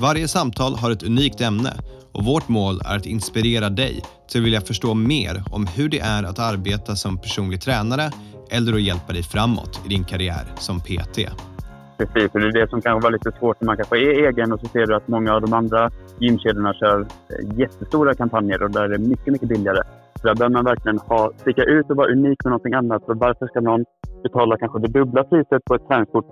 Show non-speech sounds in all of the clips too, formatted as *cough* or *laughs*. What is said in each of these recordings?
Varje samtal har ett unikt ämne och vårt mål är att inspirera dig till att vilja förstå mer om hur det är att arbeta som personlig tränare eller att hjälpa dig framåt i din karriär som PT. Precis, och det är det som kan vara lite svårt när man kanske är egen och så ser du att många av de andra gymkedjorna kör eh, jättestora kampanjer och där är det mycket, mycket billigare. Så där behöver man verkligen ha, sticka ut och vara unik med någonting annat. Så varför ska någon betala kanske det dubbla priset på ett träningskort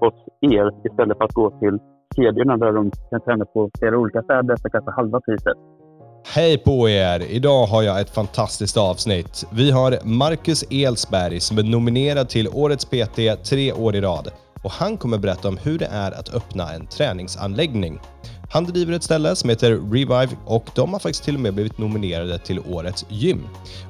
hos er istället för att gå till kedjorna där de kan träna på flera olika städer för kanske halva priset? Hej på er! Idag har jag ett fantastiskt avsnitt. Vi har Marcus Elsberg som är nominerad till Årets PT tre år i rad och han kommer berätta om hur det är att öppna en träningsanläggning. Han driver ett ställe som heter Revive och de har faktiskt till och med blivit nominerade till Årets gym.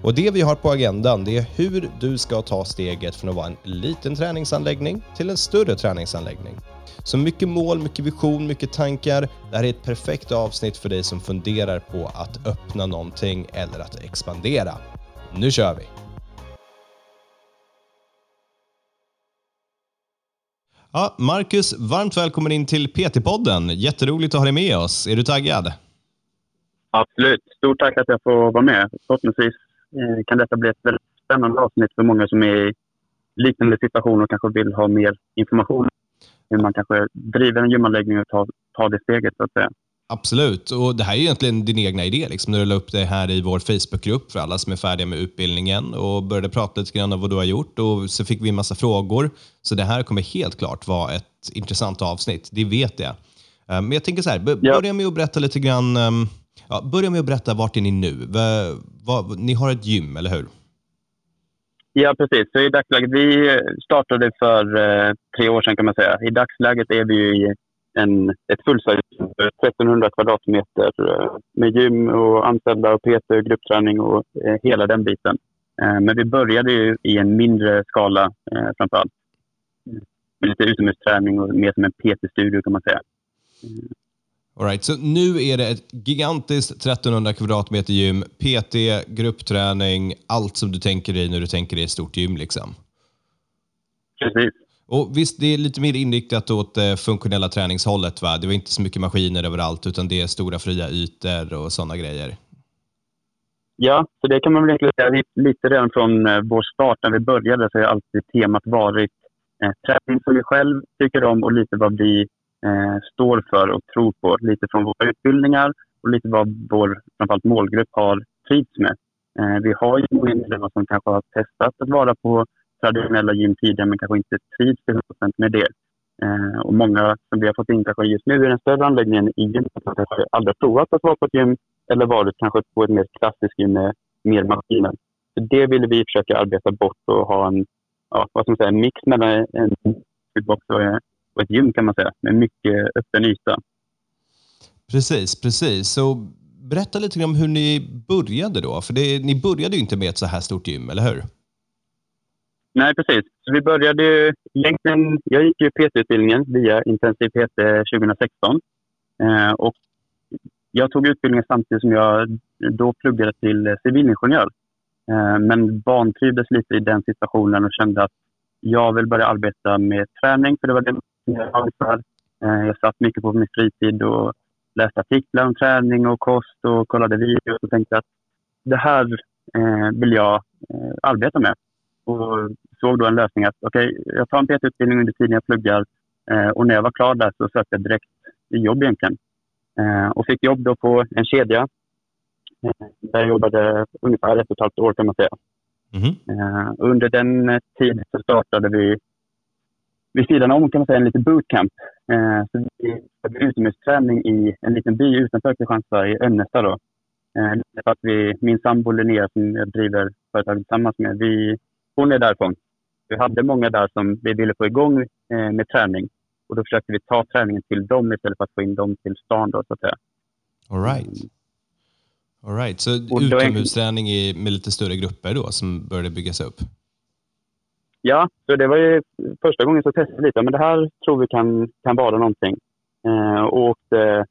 Och det vi har på agendan det är hur du ska ta steget från att vara en liten träningsanläggning till en större träningsanläggning. Så mycket mål, mycket vision, mycket tankar. Det här är ett perfekt avsnitt för dig som funderar på att öppna någonting eller att expandera. Nu kör vi! Ja, Marcus, varmt välkommen in till PT-podden. Jätteroligt att ha dig med oss. Är du taggad? Absolut. Stort tack att jag får vara med. Förhoppningsvis eh, kan detta bli ett väldigt spännande avsnitt för många som är i liknande situationer och kanske vill ha mer information hur man kanske driver en gymanläggning och tar, tar det steget så att säga. Absolut, och det här är egentligen din egna idé. Liksom, när du la upp det här i vår Facebookgrupp för alla som är färdiga med utbildningen och började prata lite grann om vad du har gjort och så fick vi en massa frågor. Så det här kommer helt klart vara ett intressant avsnitt, det vet jag. Eh, men jag tänker så här, börja med att berätta lite grann, ehm, ja, börja med att berätta vart är ni nu? Ni har ett gym, eller hur? Ja, precis. Så i dagsläget, vi startade för eh, tre år sedan kan man säga. I dagsläget är vi i en, ett fullsize 1300 kvadratmeter eh, med gym och anställda och PT, gruppträning och eh, hela den biten. Eh, men vi började ju i en mindre skala eh, framför allt. Med lite utomhusträning och mer som en PT-studio kan man säga. All right, så nu är det ett gigantiskt 1300 kvadratmeter gym, PT, gruppträning, allt som du tänker dig när du tänker dig ett stort gym. Liksom. Precis. Och Visst, det är lite mer inriktat åt det funktionella träningshållet. Va? Det var inte så mycket maskiner överallt, utan det är stora fria ytor och sådana grejer. Ja, så det kan man väl egentligen säga lite redan från eh, vår start när vi började så har alltid temat varit eh, träning som vi själv tycker om och lite vad vi eh, står för och tror på. Lite från våra utbildningar och lite vad vår framförallt målgrupp har trivts med. Eh, vi har ju medlemmar som kanske har testat att vara på traditionella gym tidigare men kanske inte trivs till 100% med det. Eh, och många som vi har fått in kanske just nu i den större anläggningen i gymmet har kanske aldrig provat att vara på ett gym eller varit kanske på ett mer klassiskt gym med mer maskiner. Så det vill vi försöka arbeta bort och ha en, ja, vad ska man säga, en mix mellan en box och och ett gym kan man säga, med mycket öppen yta. Precis, precis. Så berätta lite om hur ni började då. För det, ni började ju inte med ett så här stort gym, eller hur? Nej, precis. Så vi började egentligen, jag gick ju PT-utbildningen via Intensiv PT 2016. Eh, och jag tog utbildningen samtidigt som jag då pluggade till civilingenjör. Eh, men vantrivdes lite i den situationen och kände att jag vill börja arbeta med träning, för det var det jag eh, Jag satt mycket på min fritid och läste artiklar om träning och kost och kollade videos och tänkte att det här eh, vill jag eh, arbeta med. Och såg då en lösning att okej, okay, jag tar en PT-utbildning under tiden jag pluggar och när jag var klar där så sökte jag direkt jobb egentligen. och fick jobb då på en kedja där jag jobbade ungefär ett och ett halvt år kan man säga. Mm. under den tiden så startade vi vid sidan om kan man säga en liten bootcamp. Eh, så vi hade utomhusträning i en liten by utanför Kristianstad, i Önnesta. Då. Eh, för att vi, min sambo Linnea som jag driver företaget tillsammans med, vi, hon är därifrån. Vi hade många där som vi ville få igång eh, med träning. Och då försökte vi ta träningen till dem istället för att få in dem till stan. Då, så att säga. All right. All right. Så utomhusträning i, med lite större grupper då som började byggas upp? Ja, så det var ju första gången så testade vi lite. Men det här tror vi kan, kan vara någonting. Eh, och åkte,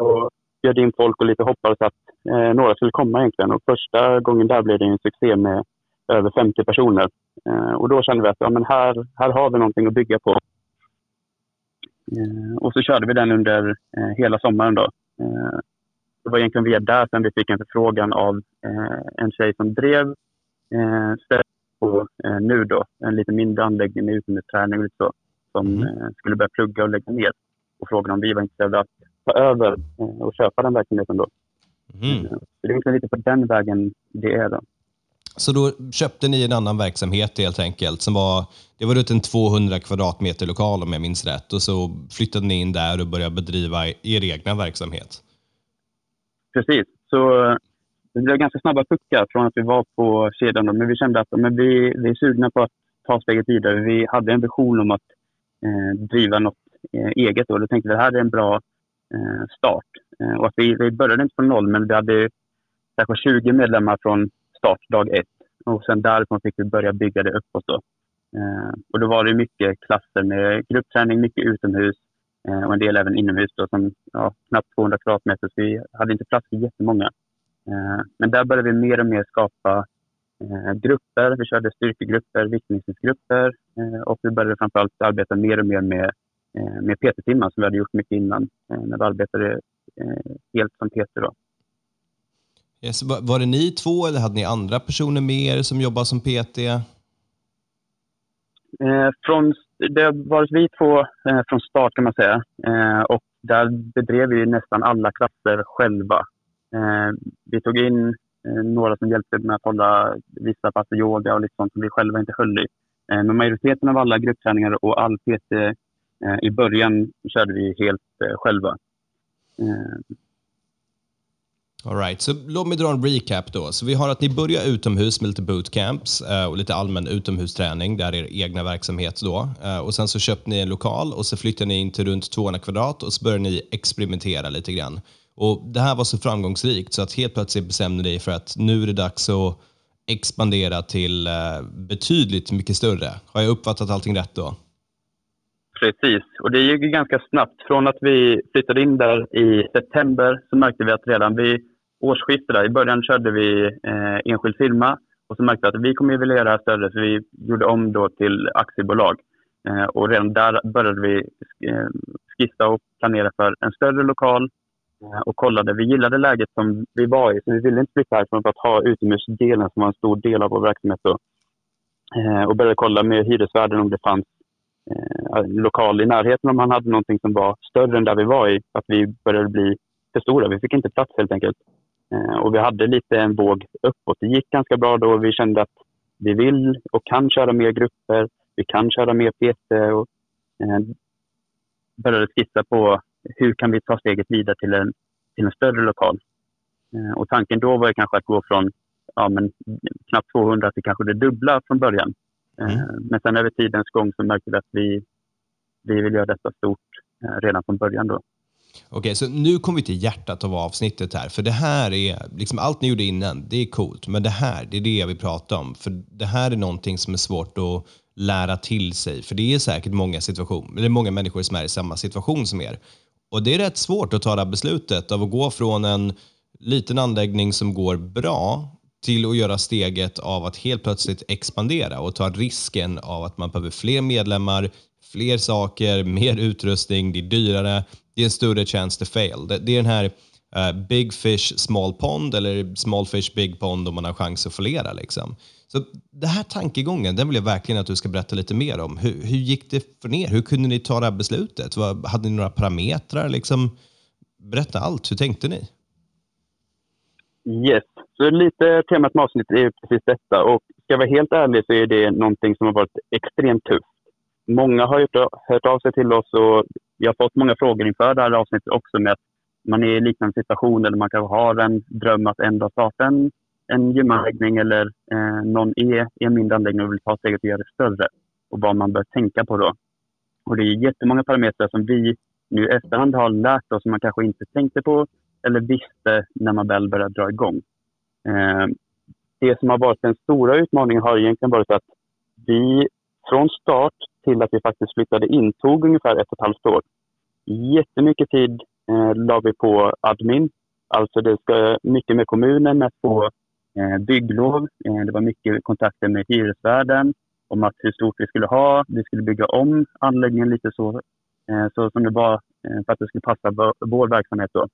och bjöd in folk och lite hoppades att eh, några skulle komma egentligen. Och första gången där blev det en succé med över 50 personer. Eh, och då kände vi att ja, men här, här har vi någonting att bygga på. Eh, och så körde vi den under eh, hela sommaren. Då. Eh, det var egentligen via där sen vi fick en förfrågan av eh, en tjej som drev eh, på eh, nu då, en lite mindre anläggning med utomhusträning och lite så, som mm. skulle börja plugga och lägga ner. Och frågade om vi var intresserade att ta över och köpa den verksamheten då. Mm. Så det är liksom lite på den vägen det är. Då. Så då köpte ni en annan verksamhet helt enkelt. Som var, det var runt en 200 kvadratmeter lokal om jag minns rätt. Och så flyttade ni in där och började bedriva er egna verksamhet. Precis. Så det blev ganska snabba puckar från att vi var på kedjan. Då. Men vi kände att men vi, vi är sugna på att ta steget vidare. Vi hade en vision om att eh, driva något eh, eget. Då. Då tänkte vi att det här är en bra eh, start. Eh, och att vi, vi började inte från noll, men vi hade kanske 20 medlemmar från start dag ett. Och sen därifrån fick vi börja bygga det uppåt. Då. Eh, och då var det mycket klasser med gruppträning, mycket utomhus eh, och en del även inomhus. Då, som, ja, knappt 200 kvadratmeter, så vi hade inte plats för jättemånga. Eh, men där började vi mer och mer skapa eh, grupper. Vi körde styrkegrupper, viktminskningsgrupper eh, och vi började framförallt arbeta mer och mer med, med PT-timmar som vi hade gjort mycket innan när vi arbetade helt som PT. Då. Yes, var det ni två eller hade ni andra personer med er som jobbar som PT? Från, det har varit vi två från start kan man säga. Och där bedrev vi nästan alla klasser själva. Eh, vi tog in eh, några som hjälpte med att hålla vissa pass yoga och lite sånt som vi själva inte höll i. Eh, men majoriteten av alla gruppträningar och all PT eh, i början körde vi helt eh, själva. Eh. All right, så låt mig dra en recap då. Så vi har att ni börjar utomhus med lite bootcamps eh, och lite allmän utomhusträning, där är er egna verksamhet då. Eh, och sen så köpte ni en lokal och så flyttade ni in till runt 200 kvadrat och så började ni experimentera lite grann. Och det här var så framgångsrikt så att helt plötsligt bestämde dig för att nu är det dags att expandera till eh, betydligt mycket större. Har jag uppfattat allting rätt då? Precis, och det gick ganska snabbt. Från att vi flyttade in där i september så märkte vi att redan vid årsskiftet, där, i början körde vi eh, enskild firma och så märkte vi att vi kommer vilja göra det här större så vi gjorde om då till aktiebolag. Eh, och redan där började vi eh, skissa och planera för en större lokal Eh, och kollade. Vi gillade läget som vi var i så vi ville inte flytta härifrån för att ha utomhusdelen som var en stor del av vår verksamhet. Då. Eh, och började kolla med hyresvärden om det fanns eh, lokal i närheten om han hade någonting som var större än där vi var i. Att vi började bli för stora. Vi fick inte plats helt enkelt. Eh, och vi hade lite en våg uppåt. Det gick ganska bra då. Vi kände att vi vill och kan köra mer grupper. Vi kan köra mer PT och eh, började skissa på hur kan vi ta steget vidare till en, till en större lokal. Eh, och tanken då var kanske att gå från ja, men, knappt 200 till kanske det dubbla från början. Mm. Eh, men sen över tidens gång så märkte vi att vi, vi vill göra detta stort eh, redan från början. Då. Okej, så nu kommer vi till hjärtat av avsnittet här. För det här är, liksom allt ni gjorde innan, det är coolt. Men det här, det är det jag vill prata om. För det här är någonting som är svårt att lära till sig. För det är säkert många situationer, eller många människor som är i samma situation som er. Och det är rätt svårt att ta det här beslutet av att gå från en liten anläggning som går bra till att göra steget av att helt plötsligt expandera och ta risken av att man behöver fler medlemmar, fler saker, *laughs* mer utrustning, det är dyrare, det är en större chance to fail. Det, det är den här uh, big fish small pond eller small fish big pond om man har chans att fallera. Liksom. Så den här tankegången, den vill jag verkligen att du ska berätta lite mer om. Hur, hur gick det för er? Hur kunde ni ta det här beslutet? hade ni några parametrar? Liksom? Berätta allt, hur tänkte ni? Yes, så lite temat med avsnittet är precis detta. Och ska jag vara helt ärlig så är det någonting som har varit extremt tufft. Många har hört av sig till oss och jag har fått många frågor inför det här avsnittet också med att man är i liknande situation eller man kanske har en dröm att ändra starta en, en gymanläggning eller eh, någon är i en mindre anläggning och vill ta steget och göra det större. Och vad man bör tänka på då. Och det är jättemånga parametrar som vi nu i efterhand har lärt oss som man kanske inte tänkte på eller visste när man väl började dra igång. Eh, det som har varit den stora utmaningen har egentligen varit att vi från start till att vi faktiskt flyttade in tog ungefär ett och ett halvt år. Jättemycket tid eh, la vi på admin. Alltså det ska mycket med kommunen att få Eh, bygglov. Eh, det var mycket kontakter med hyresvärden om att hur stort vi skulle ha. Vi skulle bygga om anläggningen lite så, eh, så som det var eh, för att det skulle passa vår verksamhet. Då.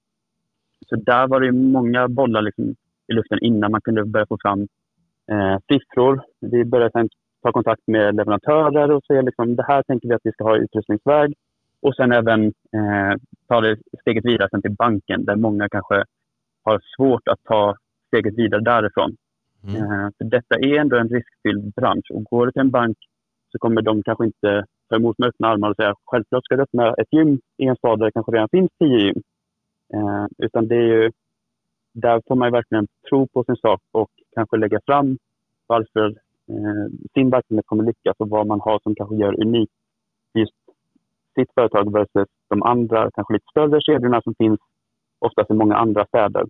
Så där var det många bollar liksom i luften innan man kunde börja få fram eh, siffror. Vi började sen ta kontakt med leverantörer och säga liksom, det här tänker vi att vi ska ha utrustningsväg. Och sen även eh, ta det steget vidare sen till banken där många kanske har svårt att ta steget vidare därifrån. Mm. Eh, för detta är ändå en riskfylld bransch och går du till en bank så kommer de kanske inte ta emot med öppna armar och säga självklart ska du öppna ett gym i en stad där det kanske redan finns tio gym. Eh, utan det är ju, där får man verkligen tro på sin sak och kanske lägga fram varför eh, sin verksamhet kommer lyckas och vad man har som kanske gör unikt just sitt företag versus de andra, kanske lite större kedjorna som finns oftast i många andra städer.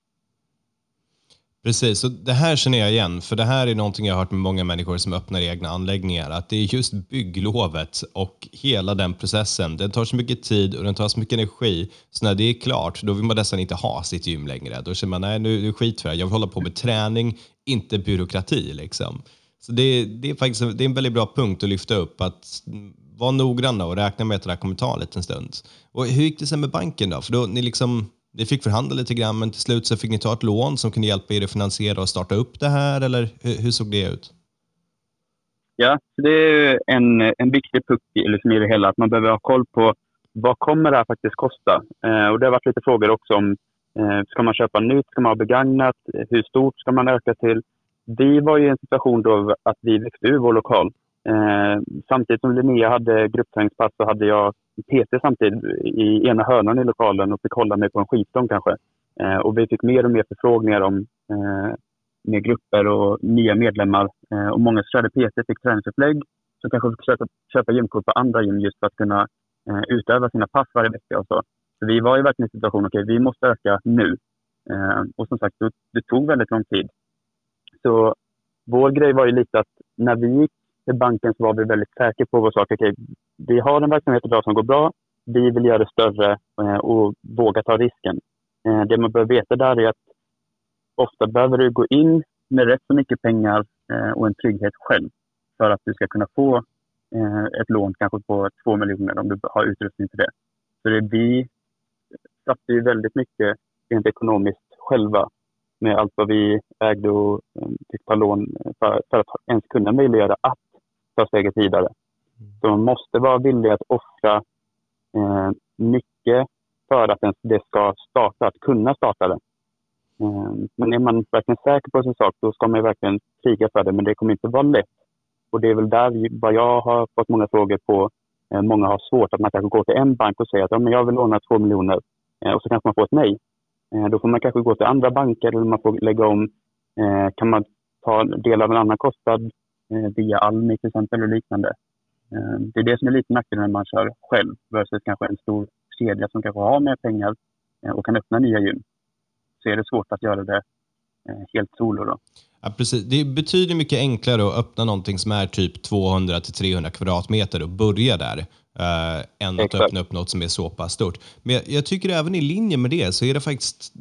Precis, och det här känner jag igen, för det här är någonting jag har hört med många människor som öppnar egna anläggningar, att det är just bygglovet och hela den processen, den tar så mycket tid och den tar så mycket energi, så när det är klart, då vill man nästan inte ha sitt gym längre. Då känner man, nej nu, nu skit för det. jag vill hålla på med träning, inte byråkrati. Liksom. Så det, det, är faktiskt det är en väldigt bra punkt att lyfta upp, att vara noggranna och räkna med att det här kommer ta en liten stund. Och hur gick det sen med banken då? För då ni liksom ni fick förhandla lite grann, men till slut så fick ni ta ett lån som kunde hjälpa er att finansiera och starta upp det här, eller hur, hur såg det ut? Ja, det är en, en viktig puck liksom i det hela, att man behöver ha koll på vad kommer det här faktiskt kosta? Eh, och det har varit lite frågor också om, eh, ska man köpa nytt, ska man ha begagnat, hur stort ska man öka till? Vi var i en situation då att vi växte ur vår lokal. Eh, samtidigt som Linnea hade gruppträningspass så hade jag PT samtidigt i ena hörnan i lokalen och fick hålla mig på en skivstång kanske. Eh, och vi fick mer och mer förfrågningar om eh, med grupper och nya medlemmar. Eh, och många som körde PT fick träningsupplägg som kanske fick köpa, köpa gymkort på andra gym just för att kunna eh, utöva sina pass varje vecka och så. Så vi var i verkligen i situation, okej okay, vi måste öka nu. Eh, och som sagt, det, det tog väldigt lång tid. Så vår grej var ju lite att när vi gick banken så var vi väldigt säkra på vår sak. Okay, vi har en verksamhet idag som går bra. Vi vill göra det större eh, och våga ta risken. Eh, det man behöver veta där är att ofta behöver du gå in med rätt så mycket pengar eh, och en trygghet själv för att du ska kunna få ett lån kanske på två miljoner om du har utrustning till det. Så det, vi satte ju väldigt mycket rent ekonomiskt själva med allt vad vi ägde och fick ta lån för, för att ens kunna möjliggöra att ta steget vidare. Mm. Så man måste vara villig att offra eh, mycket för att det ska starta, att kunna starta det. Eh, men är man verkligen säker på sin sak, då ska man verkligen kriga för det, men det kommer inte vara lätt. Och det är väl där vad jag har fått många frågor på. Eh, många har svårt att man kanske går till en bank och säger att ja, men jag vill låna två miljoner eh, och så kanske man får ett nej. Eh, då får man kanske gå till andra banker eller man får lägga om. Eh, kan man ta del av en annan kostnad via Almi till exempel och liknande. Eh, det är det som är lite nackdelen när man kör själv versus kanske en stor kedja som kanske har mer pengar eh, och kan öppna nya gym. Så är det svårt att göra det helt solo. Då. Ja, precis. Det betyder mycket enklare att öppna någonting som är typ 200 300 kvadratmeter och börja där eh, än att öppna upp något som är så pass stort. Men jag, jag, tycker även i linje med det så är det faktiskt,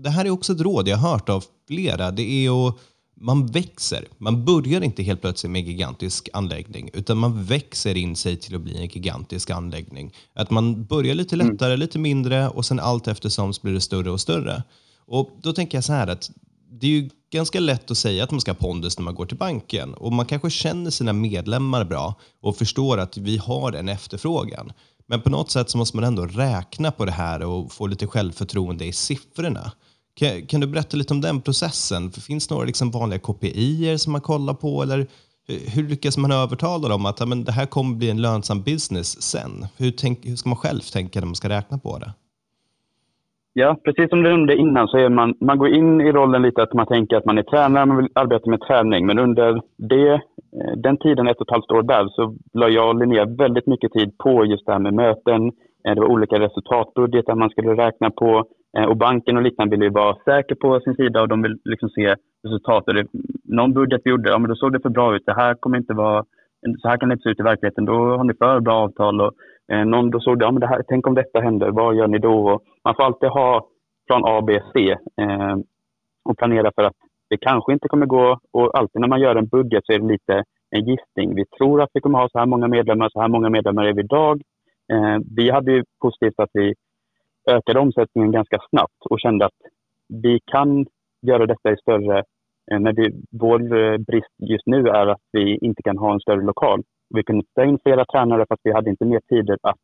det här är också ett råd jag har hört av flera, det är att man växer. Man börjar inte helt plötsligt med en gigantisk anläggning, utan man växer in sig till att bli en gigantisk anläggning. Att man börjar lite mm. lättare, mm. lite mindre och sen allt eftersom så blir det större och större. Och Då tänker jag så här att det är ju ganska lätt att säga att man ska ha pondus när man går till banken och man kanske känner sina medlemmar bra och förstår att vi har en efterfrågan. Men på något sätt så måste man ändå räkna på det här och få lite självförtroende i siffrorna. Kan, kan, du berätta lite om den processen? Finns det några liksom vanliga KPI som man kollar på? Eller hur lyckas man övertala dem att men, det här kommer bli en lönsam business sen? Hur, tänk, hur ska man själv tänka när man ska räkna på det? Ja, precis som du nämnde innan så är man, man går in i rollen lite att man tänker att man är tränare, man vill arbeta med träning. Men under det, eh, den tiden, ett och ett halvt år där, så la jag och Linnea väldigt mycket tid på just det här med möten, Eh, det var olika resultatbudgetar man skulle räkna på eh, och banken och liknande ville ju vara säker på sin sida och de vill liksom se resultatet. Någon budget vi gjorde, ja men då såg det för bra ut. Det här kommer inte vara, så här kan det inte se ut i verkligheten. Då har ni för bra avtal. Och, eh, någon då såg det, ja men det här, tänk om detta händer, vad gör ni då? Och man får alltid ha plan A, B, C eh, och planera för att det kanske inte kommer gå. Och alltid när man gör en budget så är det lite en gissning. Vi tror att vi kommer ha så här många medlemmar, så här många medlemmar är vi idag. Eh, vi hade ju positivt att vi ökade omsättningen ganska snabbt och kände att vi kan göra detta i större... Eh, men vi, vår eh, brist just nu är att vi inte kan ha en större lokal. Vi kunde ta in flera tränare för att vi hade inte mer tid att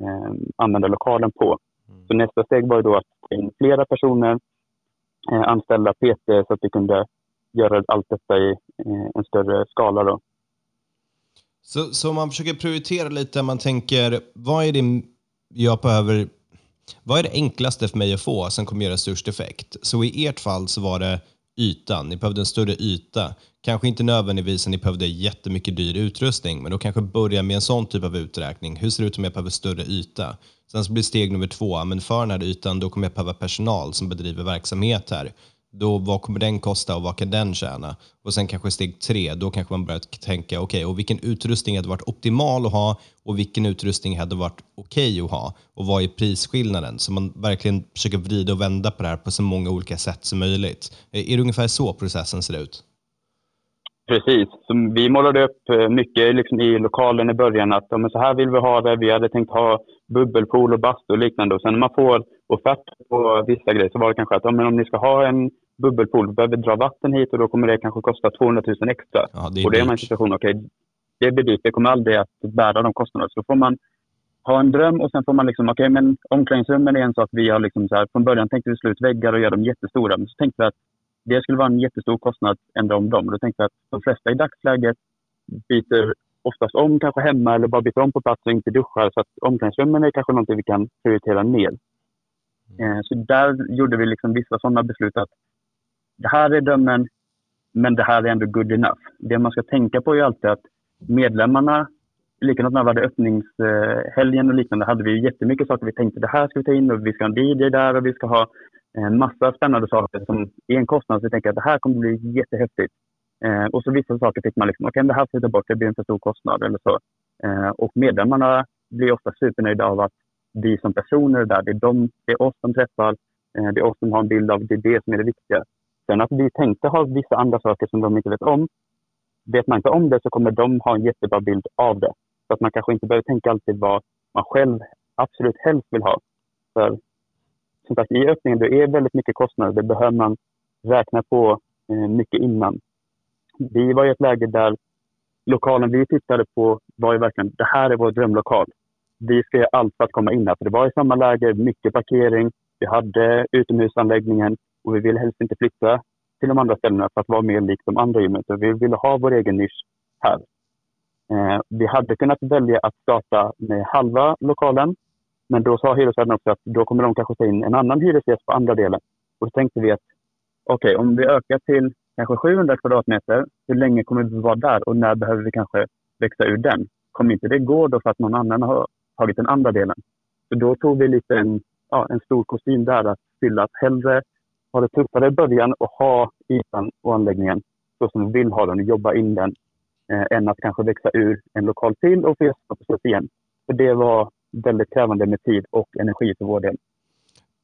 eh, använda lokalen på. Mm. Så nästa steg var då att ta in flera personer, eh, anställa PT så att vi kunde göra allt detta i eh, en större skala. Då. Så, så man försöker prioritera lite, man tänker vad är det jag behöver vad är det enklaste för mig att få som kommer göra störst effekt? Så i ert fall så var det ytan. Ni behövde en större yta. Kanske inte nödvändigtvis att ni behövde jättemycket dyr utrustning, men då kanske börja med en sån typ av uträkning. Hur ser det ut om jag behöver större yta? Sen så blir steg nummer två, men för den här ytan då kommer jag behöva personal som bedriver verksamhet här då vad kommer den kosta och vad kan den tjäna? Och sen kanske steg tre, då kanske man börjar tänka, okej, okay, och vilken utrustning hade varit optimal att ha och vilken utrustning hade varit okej okay att ha och vad är prisskillnaden? Så man verkligen försöker vrida och vända på det här på så många olika sätt som möjligt. Eh, är det ungefär så processen ser ut? Precis. Så vi målade upp eh, mycket liksom i lokalen i början att ja, men så här vill vi ha det. Vi hade tänkt ha bubbelpool och bastu och liknande. Och sen när man får offert på vissa grejer så var det kanske att ja, men om ni ska ha en bubbelpool. Vi behöver dra vatten hit och då kommer det kanske kosta 200 000 extra. Ja, det och det är en situation, okej, okay, det blir dyrt. Det kommer aldrig att bära de kostnaderna. Så får man ha en dröm och sen får man liksom, okej, okay, men omklädningsrummen är en sak vi har liksom så här, från början tänkte vi slå ut väggar och göra dem jättestora. Men så tänkte vi att det skulle vara en jättestor kostnad att ändra om dem. Då tänkte vi att de flesta i dagsläget byter oftast om kanske hemma eller bara byter om på plats och inte duschar. Så att omklädningsrummen är kanske någonting vi kan prioritera ner. Mm. Eh, så där gjorde vi liksom vissa sådana beslut att det här är drömmen, men det här är ändå good enough. Det man ska tänka på är alltid att medlemmarna, likadant när vi hade öppningshelgen och liknande, hade vi jättemycket saker vi tänkte det här ska vi ta in och vi ska ha en DJ där och vi ska ha en massa spännande saker som är en kostnad. Så vi tänker att det här kommer bli jättehäftigt. Eh, och så vissa saker fick man liksom, okej okay, det här får vi ta bort, det blir en för stor kostnad eller så. Eh, och medlemmarna blir ofta supernöjda av att vi som personer är där, det är, de, det är oss som träffar, eh, det är oss som har en bild av, det är det som är det viktiga. Sen att vi tänkte ha vissa andra saker som de inte vet om. Vet man inte om det så kommer de ha en jättebra bild av det. Så att man kanske inte behöver tänka alltid vad man själv absolut helst vill ha. För som sagt, i öppningen det är väldigt mycket kostnader. Det behöver man räkna på eh, mycket innan. Vi var i ett läge där lokalen vi tittade på var ju verkligen, det här är vår drömlokal. Vi ska göra allt för att komma in här. För det var i samma läge, mycket parkering. Vi hade utomhusanläggningen och vi ville helst inte flytta till de andra ställena för att vara mer likt de andra gymmen. Vi ville ha vår egen nisch här. Eh, vi hade kunnat välja att starta med halva lokalen. Men då sa hyresvärden också att då kommer de kanske ta in en annan hyresgäst på andra delen. Och då tänkte vi att okej, okay, om vi ökar till kanske 700 kvadratmeter, hur länge kommer vi vara där och när behöver vi kanske växa ur den? Kommer inte det gå då för att någon annan har tagit den andra delen? Så då tog vi lite en, ja, en stor kostym där att fylla att hellre ha det tuffare i början och ha ytan och anläggningen så som vi vill ha den och jobba in den eh, än att kanske växa ur en lokal till och få göra igen. För det var väldigt krävande med tid och energi för vår del.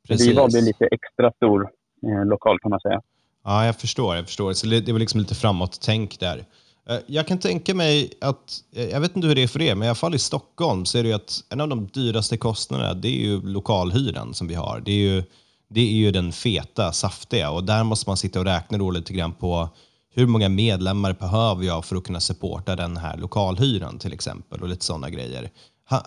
Precis. Vi valde lite extra stor eh, lokal kan man säga. Ja, jag förstår. Jag förstår. Så det var liksom lite framåt-tänk där. Eh, jag kan tänka mig att, eh, jag vet inte hur det är för er, men i alla fall i Stockholm så är det ju att en av de dyraste kostnaderna det är ju lokalhyran som vi har. Det är ju det är ju den feta, saftiga och där måste man sitta och räkna då lite grann på hur många medlemmar behöver jag för att kunna supporta den här lokalhyran till exempel och lite sådana grejer.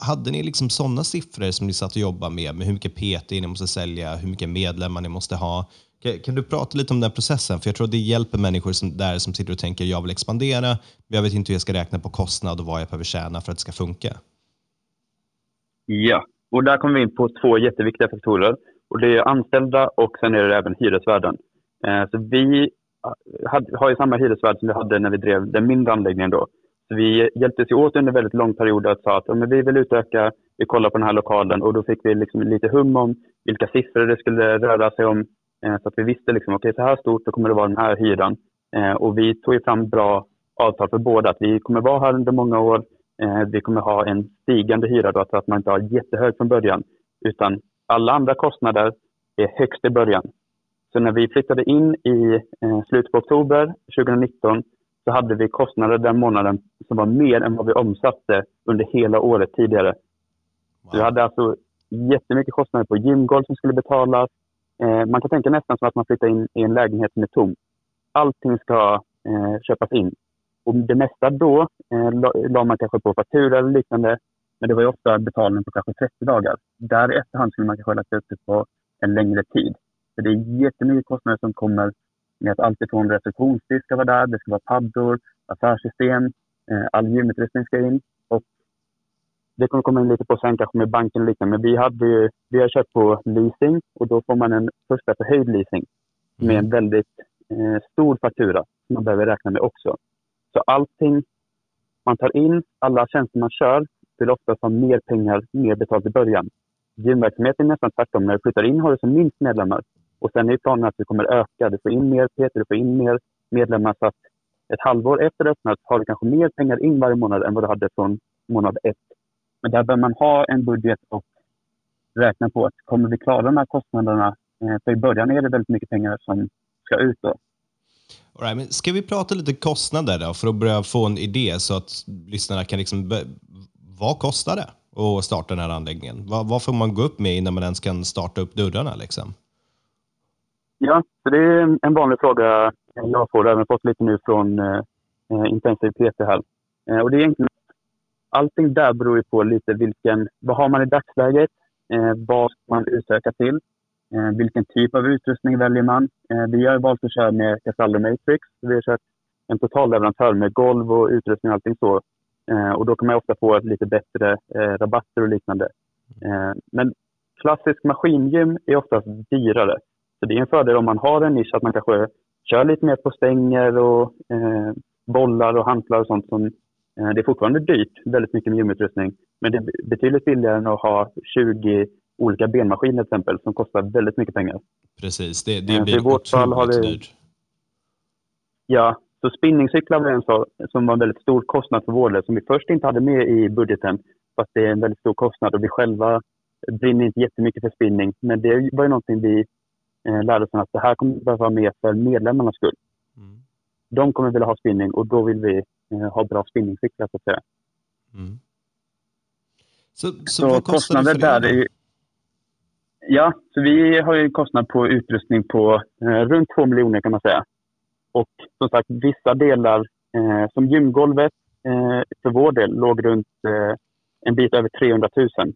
hade ni liksom sådana siffror som ni satt och jobbade med, med hur mycket PT ni måste sälja, hur mycket medlemmar ni måste ha? Kan, du prata lite om den processen? För jag tror att det hjälper människor som, där som sitter och tänker jag vill expandera, men jag vet inte hur jag ska räkna på kostnad och vad jag behöver tjäna för att det ska funka. Ja, och där kommer vi in på två jätteviktiga faktorer. Och det är anställda och sen är det även hyresvärden. Eh, så vi ah, har ju samma hyresvärd som vi hade när vi drev den mindre anläggningen då. Så vi hjälptes åt under en väldigt lång period och sa att ja, men vi vill utöka, vi kollar på den här lokalen och då fick vi liksom lite hum om vilka siffror det skulle röra sig om. Eh, så att vi visste liksom, okej okay, så här stort, då kommer det vara den här hyran. Eh, och vi tog fram bra avtal för båda, att vi kommer vara här under många år. Eh, vi kommer ha en stigande hyra då, så att man inte har jättehög från början, utan alla andra kostnader är högst i början. Så när vi flyttade in i eh, slutet på oktober 2019 så hade vi kostnader den månaden som var mer än vad vi omsatte under hela året tidigare. Wow. Vi hade alltså jättemycket kostnader på gymgolv som skulle betalas. Eh, man kan tänka nästan som att man flyttar in i en lägenhet som är tom. Allting ska eh, köpas in. Och det mesta då eh, la, la man kanske på faktura eller liknande. Men det var ju ofta betalning på kanske 30 dagar. Där i efterhand skulle man kanske ha lagt upp det på en längre tid. Så det är jättemycket kostnader som kommer med att allt ifrån receptionsdisk ska vara där, det ska vara paddor, affärssystem, eh, all gymutrustning ska in. Och det kommer komma in lite på sen kanske med banken och liknande, men vi, hade vi har köpt på leasing och då får man en första förhöjd leasing med en mm. väldigt eh, stor faktura som man behöver räkna med också. Så allting man tar in, alla tjänster man kör, vill oftast ha mer pengar, mer betalt i början. Gymverksamheten är nästan tvärtom. När du flyttar in har du som minst medlemmar. Och sen är planen att du kommer öka. Du får in mer peter du får in mer medlemmar. Så att ett halvår efter öppnat har du kanske mer pengar in varje månad än vad du hade från månad ett. Men där bör man ha en budget och räkna på att kommer vi klara de här kostnaderna? Eh, för i början är det väldigt mycket pengar som ska ut. Då. All right, men ska vi prata lite kostnader då, för att börja få en idé så att lyssnarna kan liksom... Vad kostar det att starta den här anläggningen? Vad, vad får man gå upp med innan man ens kan starta upp dörrarna? Liksom? Ja, så det är en vanlig fråga jag får, även fått lite nu från eh, eh Intensiv PT här. Eh, och det är egentligen, allting där beror ju på lite vilken, vad har man i dagsläget? Eh, vad ska man utöka till? Eh, vilken typ av utrustning väljer man? Eh, vi har valt att köra med Casaldo Matrix. Vi har kört en totalleverantör med golv och utrustning och allting så. Eh, och då kan man ofta få lite bättre rabatter och liknande. men klassisk maskingym är oftast dyrare. Så det är en fördel om man har en nisch att man kanske kör lite mer på stänger och eh, bollar och hantlar och sånt. Som, eh, det är fortfarande dyrt, väldigt mycket med gymutrustning. Men det är betydligt billigare än att ha 20 olika benmaskiner till exempel som kostar väldigt mycket pengar. Precis, det, det eh, blir otroligt det, dyrt. Ja, så spinningcyklar var en sak som var en väldigt stor kostnad för vår del som vi först inte hade med i budgeten. Fast det är en väldigt stor kostnad och vi själva brinner inte jättemycket för spinning. Men det var ju någonting vi eh, lärde oss att det här kommer behöva vara med för medlemmarnas skull. Mm. De kommer vilja ha spinning och då vill vi eh, ha bra spinningcyklar så att säga. Mm. Så, så, så vad för där är, Ja, så vi har ju kostnad på utrustning på eh, runt 2 miljoner kan man säga. Och som sagt, vissa delar, eh, som gymgolvet eh, för vår del, låg runt eh, en bit över 300 000. Mm.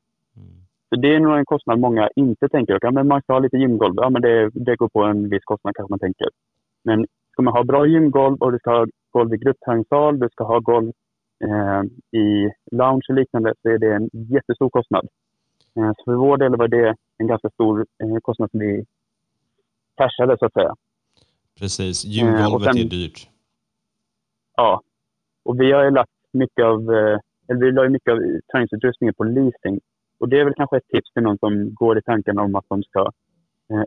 Så det är nog en kostnad många inte tänker. Okay, men man ska ha lite gymgolv. Ja, men det, det går på en viss kostnad kanske man tänker. Men ska man ha bra gymgolv och du ska ha golv i gruppträningssal, du ska ha golv eh, i lounge och liknande, så är det en jättestor kostnad. Eh, så för vår del var det en ganska stor eh, kostnad som vi cashade så att säga. Precis, gymgolvet är dyrt. Ja, och vi har ju lagt mycket av, eller vi la mycket av träningsutrustningen på leasing. Och det är väl kanske ett tips till någon som går i tanken om att de ska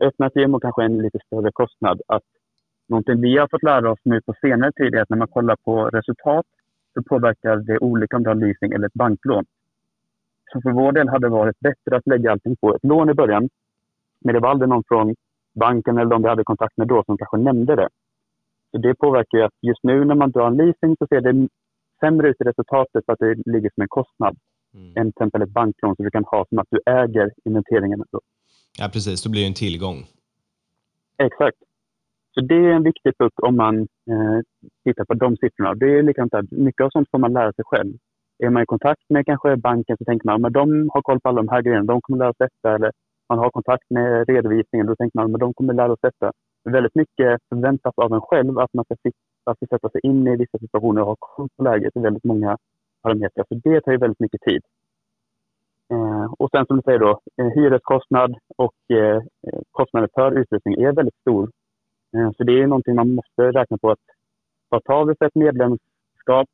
öppna ett gym och kanske en lite större kostnad. Att någonting vi har fått lära oss nu på senare tid är att när man kollar på resultat så påverkar det olika om du har leasing eller ett banklån. Så för vår del hade det varit bättre att lägga allting på ett lån i början. Men det var aldrig någon från banken eller de vi hade kontakt med då som kanske nämnde det. Så det påverkar ju att just nu när man drar en leasing så ser det sämre ut i resultatet för att det ligger som en kostnad. Mm. Än till exempel ett banklån som du kan ha som att du äger inventeringen. Ja, precis. Då blir det en tillgång. Exakt. Så det är en viktig punkt om man eh, tittar på de siffrorna. Det är likadant där. Mycket av sånt får man lära sig själv är man i kontakt med kanske banken så tänker man att de har koll på alla de här grejerna, de kommer lära oss detta. Eller man har kontakt med redovisningen, då tänker man att de kommer lära oss detta. Väldigt mycket förväntas av en själv att man ska, att sätta sig in i vissa situationer och ha koll på läget i väldigt många parametrar. Så det tar ju väldigt mycket tid. Eh, och sen som du säger då, eh, hyreskostnad och eh, kostnader för utrustning är väldigt stor. Eh, så det är någonting man måste räkna på att vad tar vi för ett medlemskap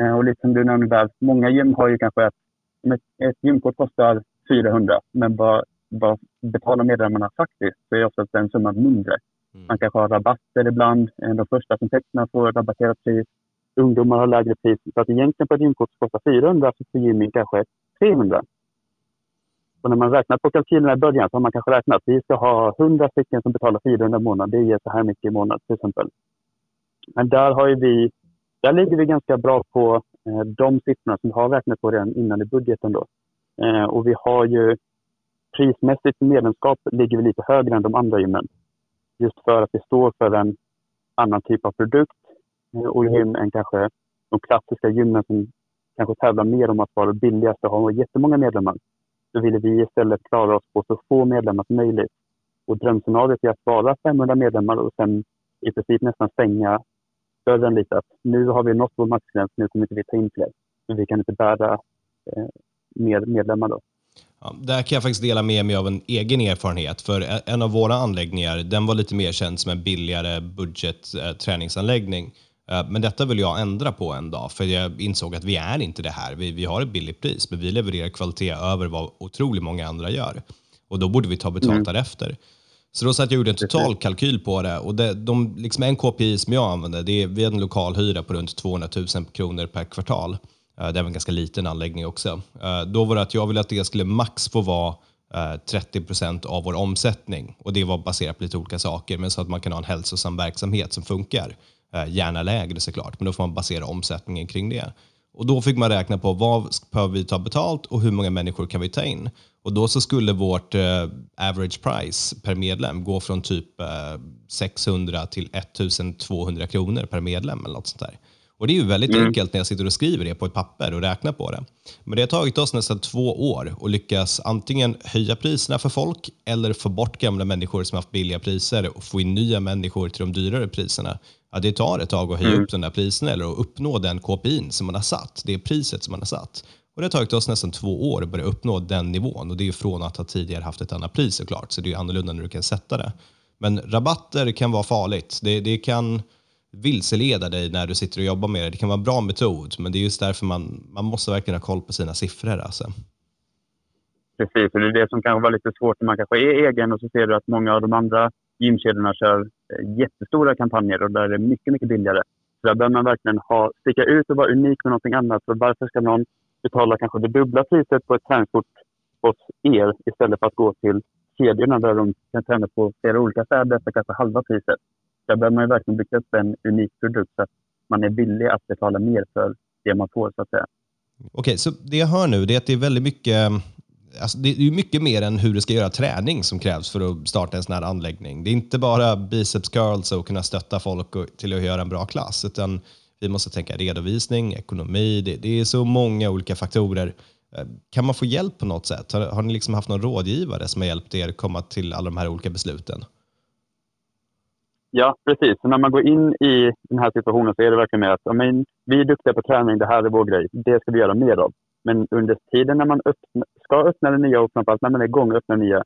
Eh, och lite som du nämnde där, många gym har ju kanske ett, ett, ett gymkort kostar 400 men vad, vad betalar medlemmarna faktiskt så är oftast den summan mindre. Mm. Man kanske har rabatter ibland. De första som tecknar får rabatterat pris. Ungdomar har lägre pris. Så att egentligen på ett gymkort som kostar 400 så får gymmen kanske 300. Och när man räknar på kalkylerna i början så har man kanske räknat att vi ska ha 100 stycken som betalar 400 i månaden. Det ger så här mycket i månaden till exempel. Men där har vi, där ligger vi ganska bra på eh, de siffrorna som vi har räknat på redan innan i budgeten. Då. Eh, och vi har ju prismässigt för medlemskap ligger vi lite högre än de andra gymmen. Just för att vi står för en annan typ av produkt eh, och gym än kanske de klassiska gymmen som kanske tävlar mer om att vara billigast och ha jättemånga medlemmar. Så ville vi istället klara oss på så få medlemmar som möjligt. Och drömscenariot är att vara 500 medlemmar och sen i princip nästan stänga dörren lite. Att nu har vi nått vår maxgräns, nu kommer inte vi ta in fler. Men vi kan inte bära eh, mer medlemmar då. Ja, där kan jag faktiskt dela med mig av en egen erfarenhet. För en av våra anläggningar, den var lite mer känd som en billigare budgetträningsanläggning. Eh, men detta vill jag ändra på en dag, för jag insåg att vi är inte det här. Vi, vi har ett billigt pris, men vi levererar kvalitet över vad otroligt många andra gör. Och då borde vi ta betalt mm. därefter. Så då satt jag och gjorde en total kalkyl på det. Och det, de, liksom en KPI som jag använde, det är, vi hade en lokalhyra på runt 200 000 kronor per kvartal. Eh, det är en ganska liten anläggning också. Eh, då var det att jag ville att det skulle max få vara eh, 30 procent av vår omsättning. Och Det var baserat på lite olika saker, men så att man kan ha en hälsosam verksamhet som funkar. Gärna lägre såklart, men då får man basera omsättningen kring det. Och Då fick man räkna på vad behöver vi ta betalt och hur många människor kan vi ta in? Och Då så skulle vårt eh, average price per medlem gå från typ eh, 600 till 1200 kronor per medlem eller något sånt där. Och Det är ju väldigt mm. enkelt när jag sitter och skriver det på ett papper och räknar på det. Men det har tagit oss nästan två år att lyckas antingen höja priserna för folk eller få bort gamla människor som haft billiga priser och få in nya människor till de dyrare priserna. Ja, det tar ett tag att höja mm. upp den där priserna eller att uppnå den KPI som man har satt, det priset som man har satt. Och det har tagit oss nästan två år att börja uppnå den nivån och det är från att ha tidigare haft ett annat pris såklart, så det är annorlunda när du kan sätta det. Men rabatter kan vara farligt. Det, det kan vilseleda dig när du sitter och jobbar med det. Det kan vara en bra metod, men det är just därför man, man måste verkligen ha koll på sina siffror. Alltså. Precis, och det är det som kan vara lite svårt när man kanske är egen och så ser du att många av de andra gymkedjorna kör eh, jättestora kampanjer och där är det mycket, mycket billigare. Så där behöver man verkligen ha, sticka ut och vara unik med någonting annat. För varför ska någon betala kanske det dubbla priset på ett träningskort hos er istället för att gå till kedjorna där de kan träna på flera olika städer för kanske halva priset? Där behöver man verkligen bygga upp en unik produkt så att man är villig att betala mer för det man får så att säga. Okej, så det jag hör nu är att det är väldigt mycket Alltså det är mycket mer än hur du ska göra träning som krävs för att starta en sån här anläggning. Det är inte bara biceps curls och kunna stötta folk till att göra en bra klass, utan vi måste tänka redovisning, ekonomi, det, det är så många olika faktorer. Eh, kan man få hjälp på något sätt? Har, har ni liksom haft någon rådgivare som har hjälpt er komma till alla de här olika besluten? Ja, precis. Så när man går in i den här situationen så är det verkligen mer att men, vi är duktiga på träning, det här är vår grej, det ska vi göra mer av. Men under tiden när man öppna, ska öppna det nya och framförallt när man är igång och öppnar nya.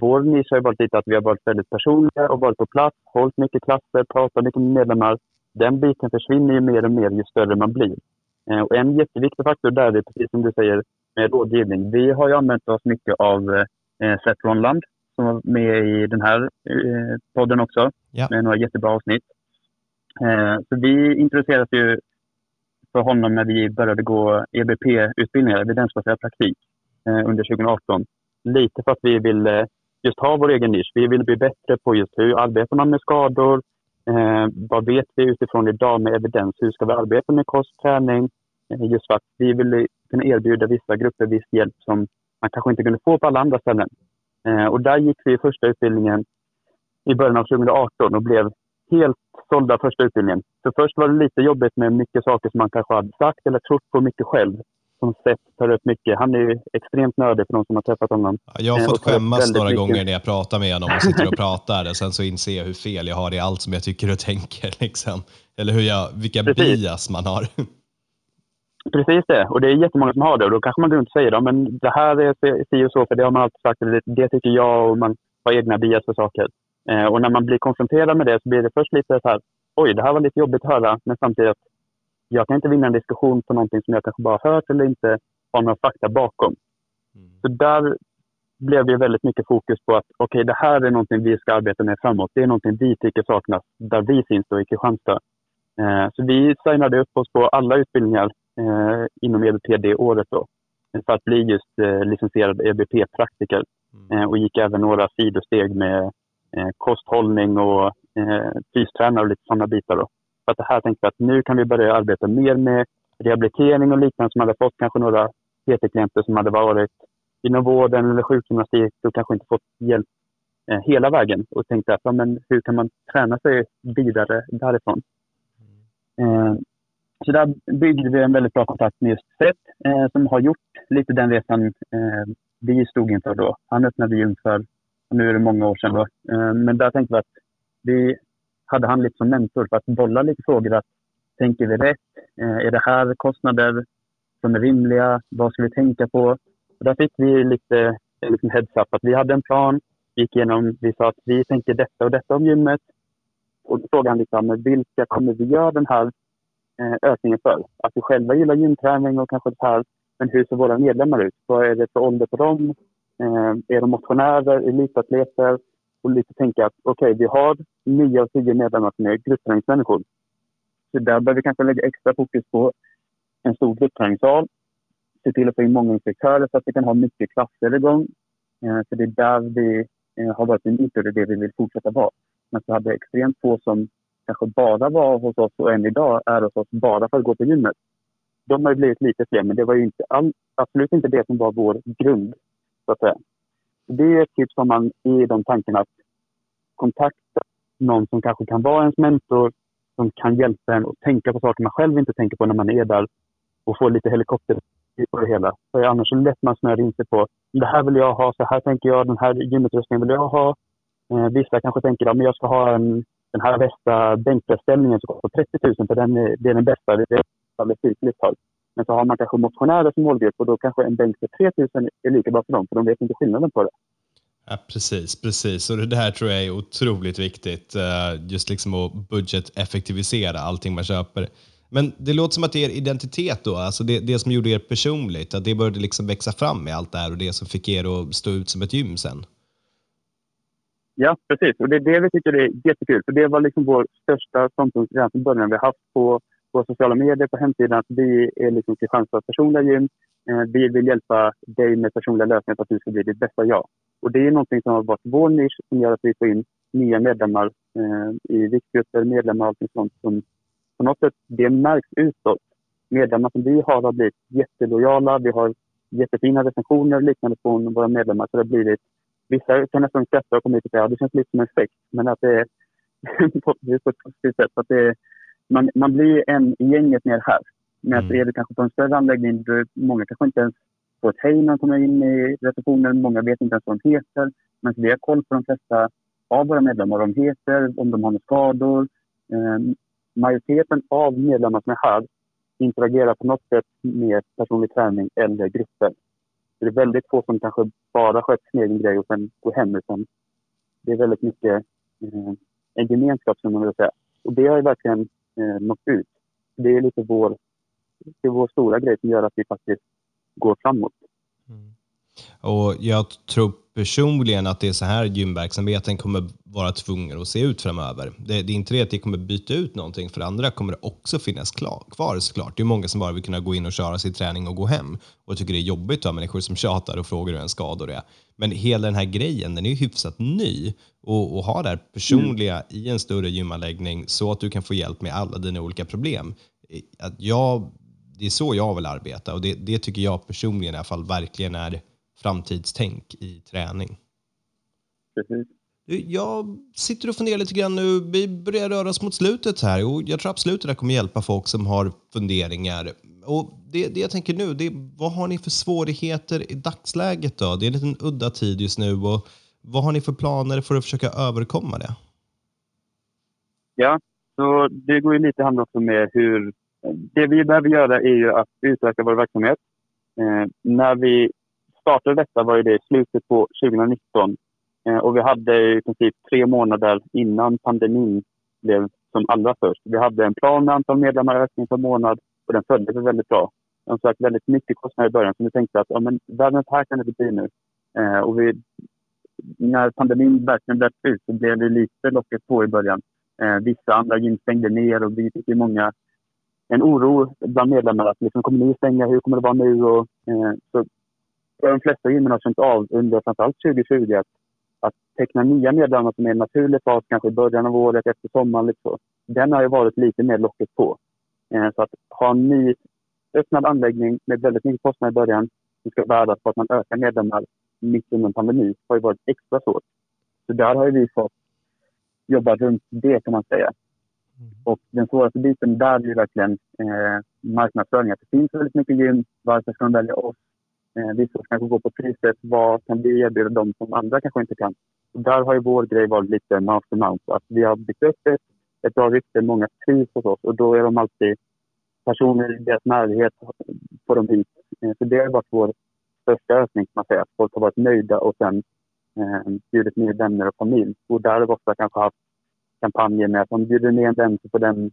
Vår nisch har varit lite att vi har varit väldigt personliga och varit på plats, hållit mycket klasser, pratat mycket med medlemmar. Den biten försvinner ju mer och mer ju större man blir. Eh, och en jätteviktig faktor där är precis som du säger med rådgivning. Vi har ju använt oss mycket av eh, Seth Ronland som var med i den här eh, podden också ja. med några jättebra avsnitt. Eh, så vi introducerades ju för honom när vi började gå EBP-utbildningar, evidensbaserad praktik, eh, under 2018. Lite för att vi ville just ha vår egen nisch. Vi ville bli bättre på just hur arbetar man med skador? Eh, vad vet vi utifrån idag med evidens? Hur ska vi arbeta med kost, träning? Eh, just för att vi ville kunna erbjuda vissa grupper viss hjälp som man kanske inte kunde få på alla andra ställen. Eh, och där gick vi första utbildningen i början av 2018 och blev helt sålda första utbildningen. Så först var det lite jobbigt med mycket saker som man kanske hade sagt eller trott på mycket själv. Som Seth tar upp mycket. Han är ju extremt nördig för de som har träffat honom. Jag har eh, fått skämmas några mycket. gånger när jag pratar med honom och sitter och *laughs* pratar. Och sen så inser jag hur fel jag har i allt som jag tycker och tänker. *laughs* Liksom. Eller hur jag, vilka Precis. bias man har. Precis det. Och det är jättemånga som har det. Och då kanske man går runt och säger att men det här är si och så, för det har man alltid sagt. Det, det tycker jag och man har egna bias för saker. Eh, och när man blir konfronterad med det så blir det först lite så här, oj, det här var lite jobbigt att höra, men samtidigt jag kan inte vinna en diskussion på någonting som jag kanske bara hört eller inte har några fakta bakom. Mm. Så där blev det väldigt mycket fokus på att okej, okay, det här är någonting vi ska arbeta med framåt. Det är någonting vi tycker saknas där vi finns då i Kristianstad. Eh, så vi signade upp oss på alla utbildningar eh, inom EBP det året då, för att bli just eh, licensierad EBP-praktiker. Mm. Eh, och gick även några sidosteg med eh, kosthållning och eh, fystränare och lite sådana bitar. Då. För att det här tänkte jag att nu kan vi börja arbeta mer med rehabilitering och liknande som hade fått kanske några PT-klienter som hade varit inom vården eller sjukgymnastik och kanske inte fått hjälp eh, hela vägen och tänkte att ja, men hur kan man träna sig vidare därifrån? Eh, så där byggde vi en väldigt bra kontakt med just Fred eh, som har gjort lite den resan eh, vi stod inför då. Han öppnade gym för, nu är det många år sedan då, eh, men där tänkte vi att vi hade han lite som mentor för att bolla lite frågor. Att, tänker vi rätt? Eh, är det här kostnader som är rimliga? Vad ska vi tänka på? Och där fick vi lite liksom heads up att vi hade en plan, gick igenom, vi sa att vi tänker detta och detta om gymmet. Och då frågade han liksom, vilka kommer vi göra den här Eh, ökningen för? Att vi själva gillar gymträning och kanske det här, men hur ser våra medlemmar ut? Vad är det för ålder på dem? Eh, är de motionärer, elitatleter? Och lite tänka att okej, okay, vi har nio av tio medlemmar som är gruppträningsmänniskor. Så där behöver vi kanske lägga extra fokus på en stor gruppträningssal se till att få in många instruktörer så att vi kan ha mycket klasser igång. Eh, det är där vi eh, har varit unikt och det är det vi vill fortsätta vara. Men så hade extremt få som kanske bara var hos oss och än idag är hos oss bara för att gå på gymmet. De har ju blivit lite fler, men det var ju inte all, absolut inte det som var vår grund. Så att säga. Det är ett tips om man är i de tankarna att kontakta någon som kanske kan vara ens mentor, som kan hjälpa en att tänka på saker man själv inte tänker på när man är där och få lite helikopter på det hela. För annars är det lätt man snöar in sig på det här vill jag ha, så här tänker jag, den här gymutrustningen vill jag ha. Eh, vissa kanske tänker att jag ska ha en, den här bästa bänkpressställningen som kostar 30 000 för den är, det är den bästa. Det är alldeles ytligt Men så har man kanske motionärer som målgrupp och då kanske en bänk för 3 000 är lika bra för dem för de vet inte skillnaden på det. Ja, precis, precis. Och det där tror jag är otroligt viktigt. Eh, just liksom att budgeteffektivisera allting man köper. Men det låter som att er identitet då, alltså det, det som gjorde er personligt, att det började liksom växa fram med allt det här och det som fick er att stå ut som ett gym sen. Ja, precis. Och det är det vi tycker är jättekul. För det var liksom vår största ståndpunkt redan från början. Vi har haft på, våra sociala medier, på hemsidan, att vi är liksom Kristianstads personliga gym. Eh, vi vill hjälpa dig med personliga lösningar för att du ska bli ditt bästa jag. Och det är någonting som har varit vår nisch som gör att vi får in nya medlemmar eh, i viktgrupper, medlemmar och allt sånt som på något sätt, det märks utåt. Medlemmar som vi har har blivit jättelojala. Vi har jättefina recensioner och liknande från våra medlemmar. Så det har blivit, vissa kan nästan skratta och komma hit och säga att det känns lite som en fäkt. Men att det är *laughs* på ett positivt sätt. Att det är, man, man blir en i gänget mer här. Men mm. är det kanske på en större anläggning, många kanske inte ens får ett hej när de kommer in i receptionen. Många vet inte ens vad de heter. Men vi har koll på de flesta av våra medlemmar, vad de heter, om de har några skador. Eh, majoriteten av medlemmarna som är här interagerar på något sätt med personlig träning eller grupper. Det är väldigt få som kanske bara sköter sin egen grej och sen går hem. Utan det är väldigt mycket eh, en gemenskap, som man vill säga. Och det har ju verkligen eh, nått ut. Det är lite vår, det är vår stora grej som gör att vi faktiskt går framåt. Mm. Och jag tror personligen att det är så här gymverksamheten kommer vara tvungen att se ut framöver. Det, det är inte det att det kommer byta ut någonting, för andra kommer det också finnas klar, kvar såklart. Det är många som bara vill kunna gå in och köra sin träning och gå hem och tycker det är jobbigt att ha människor som tjatar och frågar hur en skador är. Men hela den här grejen, den är hyfsat ny och, och ha det här personliga mm. i en större gymanläggning så att du kan få hjälp med alla dina olika problem. Att jag, det är så jag vill arbeta och det, det tycker jag personligen i alla fall verkligen är framtidstänk i träning. Precis. Jag sitter och funderar lite grann nu. Vi börjar röra oss mot slutet här och jag tror absolut att det kommer hjälpa folk som har funderingar. Och det, det jag tänker nu, det är, vad har ni för svårigheter i dagsläget då? Det är en liten udda tid just nu och vad har ni för planer för att försöka överkomma det? Ja, så det går ju lite hand också med hur... Det vi behöver göra är ju att utöka vår verksamhet. Eh, när vi startade detta var ju det i slutet på 2019 eh, och vi hade i princip tre månader innan pandemin blev som allra först. Vi hade en plan med antal medlemmar ökning per månad och den följde vi väldigt bra. Som sagt väldigt mycket kostnader i början så vi tänkte att ja, men världens här kan det inte bli nu. Eh, och vi, när pandemin verkligen bröt ut så blev det lite locket på i början. Eh, vissa andra gym stängde ner och vi fick ju många en oro bland medlemmarna att liksom, kommer ni stänga? Hur kommer det vara nu? Och, eh, så de flesta gymmen har känt av under framförallt 2020 att, att teckna nya medlemmar som är en naturlig fas, kanske i början av året, efter sommaren. Liksom. Den har ju varit lite mer locket på. Eh, så att ha en ny öppnad anläggning med väldigt mycket kostnader i början som ska värdas på att man ökar medlemmar mitt under en pandemi har ju varit extra svårt. Så där har vi fått jobba runt det kan man säga. Mm. Och den svåraste biten där är verkligen eh, marknadsföring. Att det finns väldigt mycket gym. Varför ska de välja oss? Eh, vissa kanske går på priset. Vad kan vi erbjuda dem som andra kanske inte kan? Och där har ju vår grej varit lite mouth to mouth. Att vi har byggt upp ett, ett bra rykte. Många trivs hos oss och då är de alltid personer i deras närhet får de hit. Eh, så det har varit vår största ökning kan man säga. Att folk har varit nöjda och sen eh, bjudit med vänner och familj. Och där har vi ofta kanske haft kampanjer med att man bjuder ner en vän så får den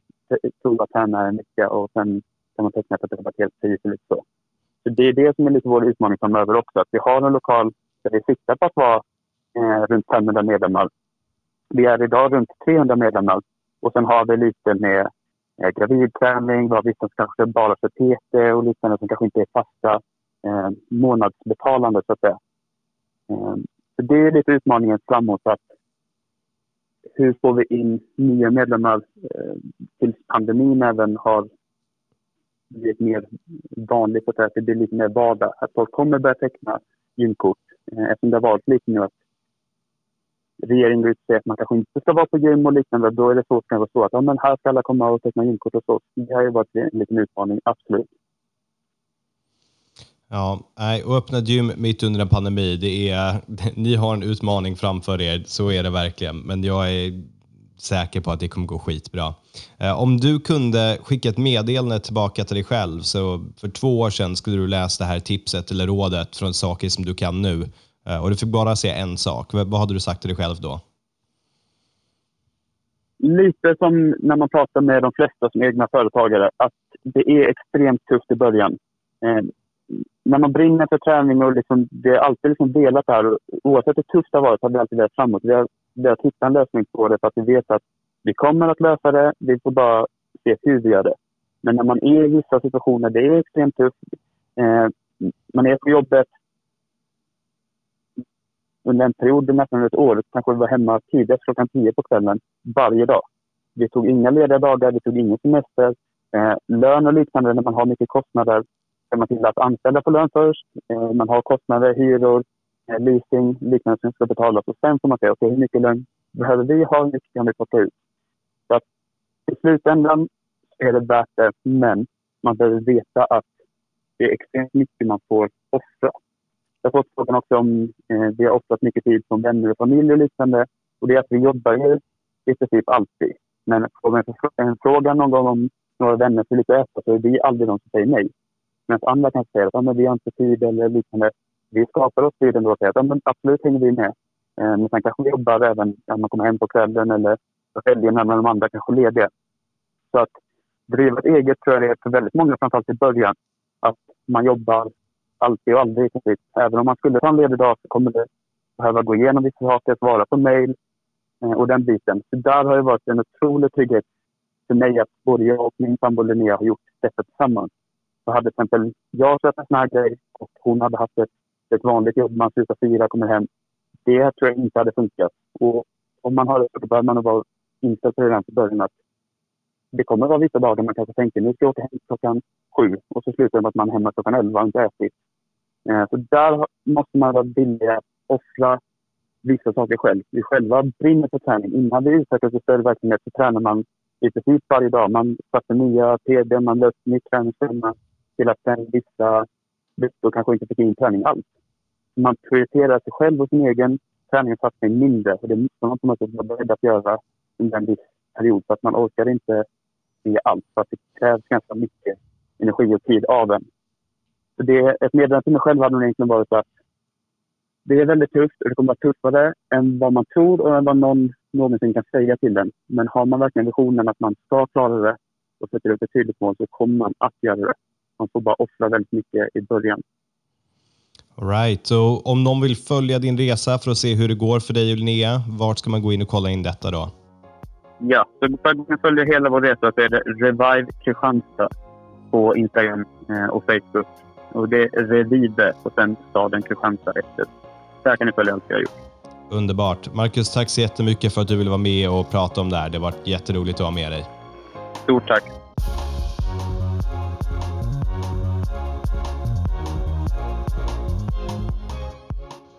prova träna en vecka och sen kan man teckna för ett rabatterat pris eller lite så. Det är det som är lite vår utmaning framöver också. Att vi har en lokal där vi siktar på att vara eh, runt 500 medlemmar. Vi är idag runt 300 medlemmar och sen har vi lite med eh, gravidträning, vi har vissa som kanske bara för PT och liknande som kanske inte är fasta eh, månadsbetalande så att säga. Eh, så det är lite utmaningen framåt. Att hur får vi in nya medlemmar eh, tills pandemin även har blivit mer vanligt, att det blir lite mer vardag. Att folk kommer börja teckna gymkort eh, eftersom det har varit lite nu att regeringen ut säger att man kanske inte ska vara på gym och liknande. Då är det så, kan så att ja, men här ska alla komma och teckna gymkort och så. Det har ju varit en liten utmaning, absolut. Ja, och öppna gym mitt under en pandemi, det är, *laughs* ni har en utmaning framför er, så är det verkligen. Men jag är säker på att det kommer gå skitbra. Eh, om du kunde skicka ett meddelande tillbaka till dig själv, så för två år sedan skulle du läsa det här tipset eller rådet från saker som du kan nu eh, och du fick bara se en sak. Vad hade du sagt till dig själv då? Lite som när man pratar med de flesta som egna företagare, att det är extremt tufft i början. Eh, när man brinner för träning och liksom, det är alltid liksom delat här. Oavsett hur tufft det har varit har vi alltid velat framåt. Vi har velat hitta en lösning på det för att vi vet att vi kommer att lösa det. Vi får bara se hur vi gör det. Men när man är i vissa situationer, det är extremt tufft. Eh, man är på jobbet under en period, nästan ett år, kanske vi var hemma tidigast klockan tio på kvällen varje dag. Vi tog inga lediga dagar, vi tog ingen semester. Eh, lön och liknande när man har mycket kostnader ser man till att anställa på lön först. Eh, man har kostnader, hyror, Eh, leasing, liknande som ska betalas. Och sen får man se okay, hur mycket lön behöver vi ha, hur mycket kan vi plocka ut. Så att i slutändan är det värt det, men man behöver veta att det är extremt mycket man får offra. Jag har fått frågan också om eh, vi har offrat mycket tid som vänner och familj och liknande. Och det är att vi jobbar ju i princip alltid. Men får man en fråga någon gång om några vänner får lite äta så är vi aldrig de som säger nej. Medan andra kan säga att ah, men vi har inte tid eller liknande. Vi skapar oss tiden då och säger att ja, men absolut hänger vi med. Eh, men sen kanske vi jobbar även när man kommer hem på kvällen eller på helgen när de andra kanske är lediga. Så att driva ett eget tror jag är för väldigt många, framförallt i början, att man jobbar alltid och aldrig precis. Även om man skulle ta en ledig dag så kommer det behöva gå igenom vissa saker, svara på mejl eh, och den biten. Så där har det varit en otrolig trygghet för mig att både jag och min sambo Linnea har gjort detta tillsammans. Så hade till exempel jag sett en sån här grej och hon hade haft ett, ett vanligt jobb. Man slutar fyra, kommer hem. Det tror jag inte hade funkat. Och om man har det så behöver man vara inställd på det redan från början att det kommer att vara vissa dagar man kanske tänker nu ska jag åka hem klockan sju och så slutar det med att man är hemma klockan elva och inte ätit. Eh, så där måste man vara villig att offra vissa saker själv. Vi själva brinner för träning. Innan vi utvecklas i större verksamhet så tränar man i princip varje dag. Man satte nya PD, man löste nytt träningsschema till att sen vissa veckor kanske inte fick in träning alls. Man prioriterar sig själv och sin egen träningssatsning mindre och det måste man på något sätt vara beredd att göra under en viss period för att man orkar inte se allt för att det krävs ganska mycket energi och tid av en. Så det, ett meddelande till mig själv hade nog egentligen varit att det är väldigt tufft och det kommer att vara tuffare än vad man tror och än vad någon någonsin kan säga till den. Men har man verkligen visionen att man ska klara det och sätter upp ett tydligt mål så kommer man att göra det. Man får bara offra väldigt mycket i början. All right. Så om någon vill följa din resa för att se hur det går för dig och Linnea, vart ska man gå in och kolla in detta då? Ja, så för att följa hela vår resa så är det Revive Kristianstad på Instagram eh, och Facebook. Och det är Revive och sen staden Kristianstad efter. Där kan ni följa allt jag har gjort. Underbart. Marcus, tack så jättemycket för att du ville vara med och prata om det här. Det har varit jätteroligt att ha med dig. Stort tack!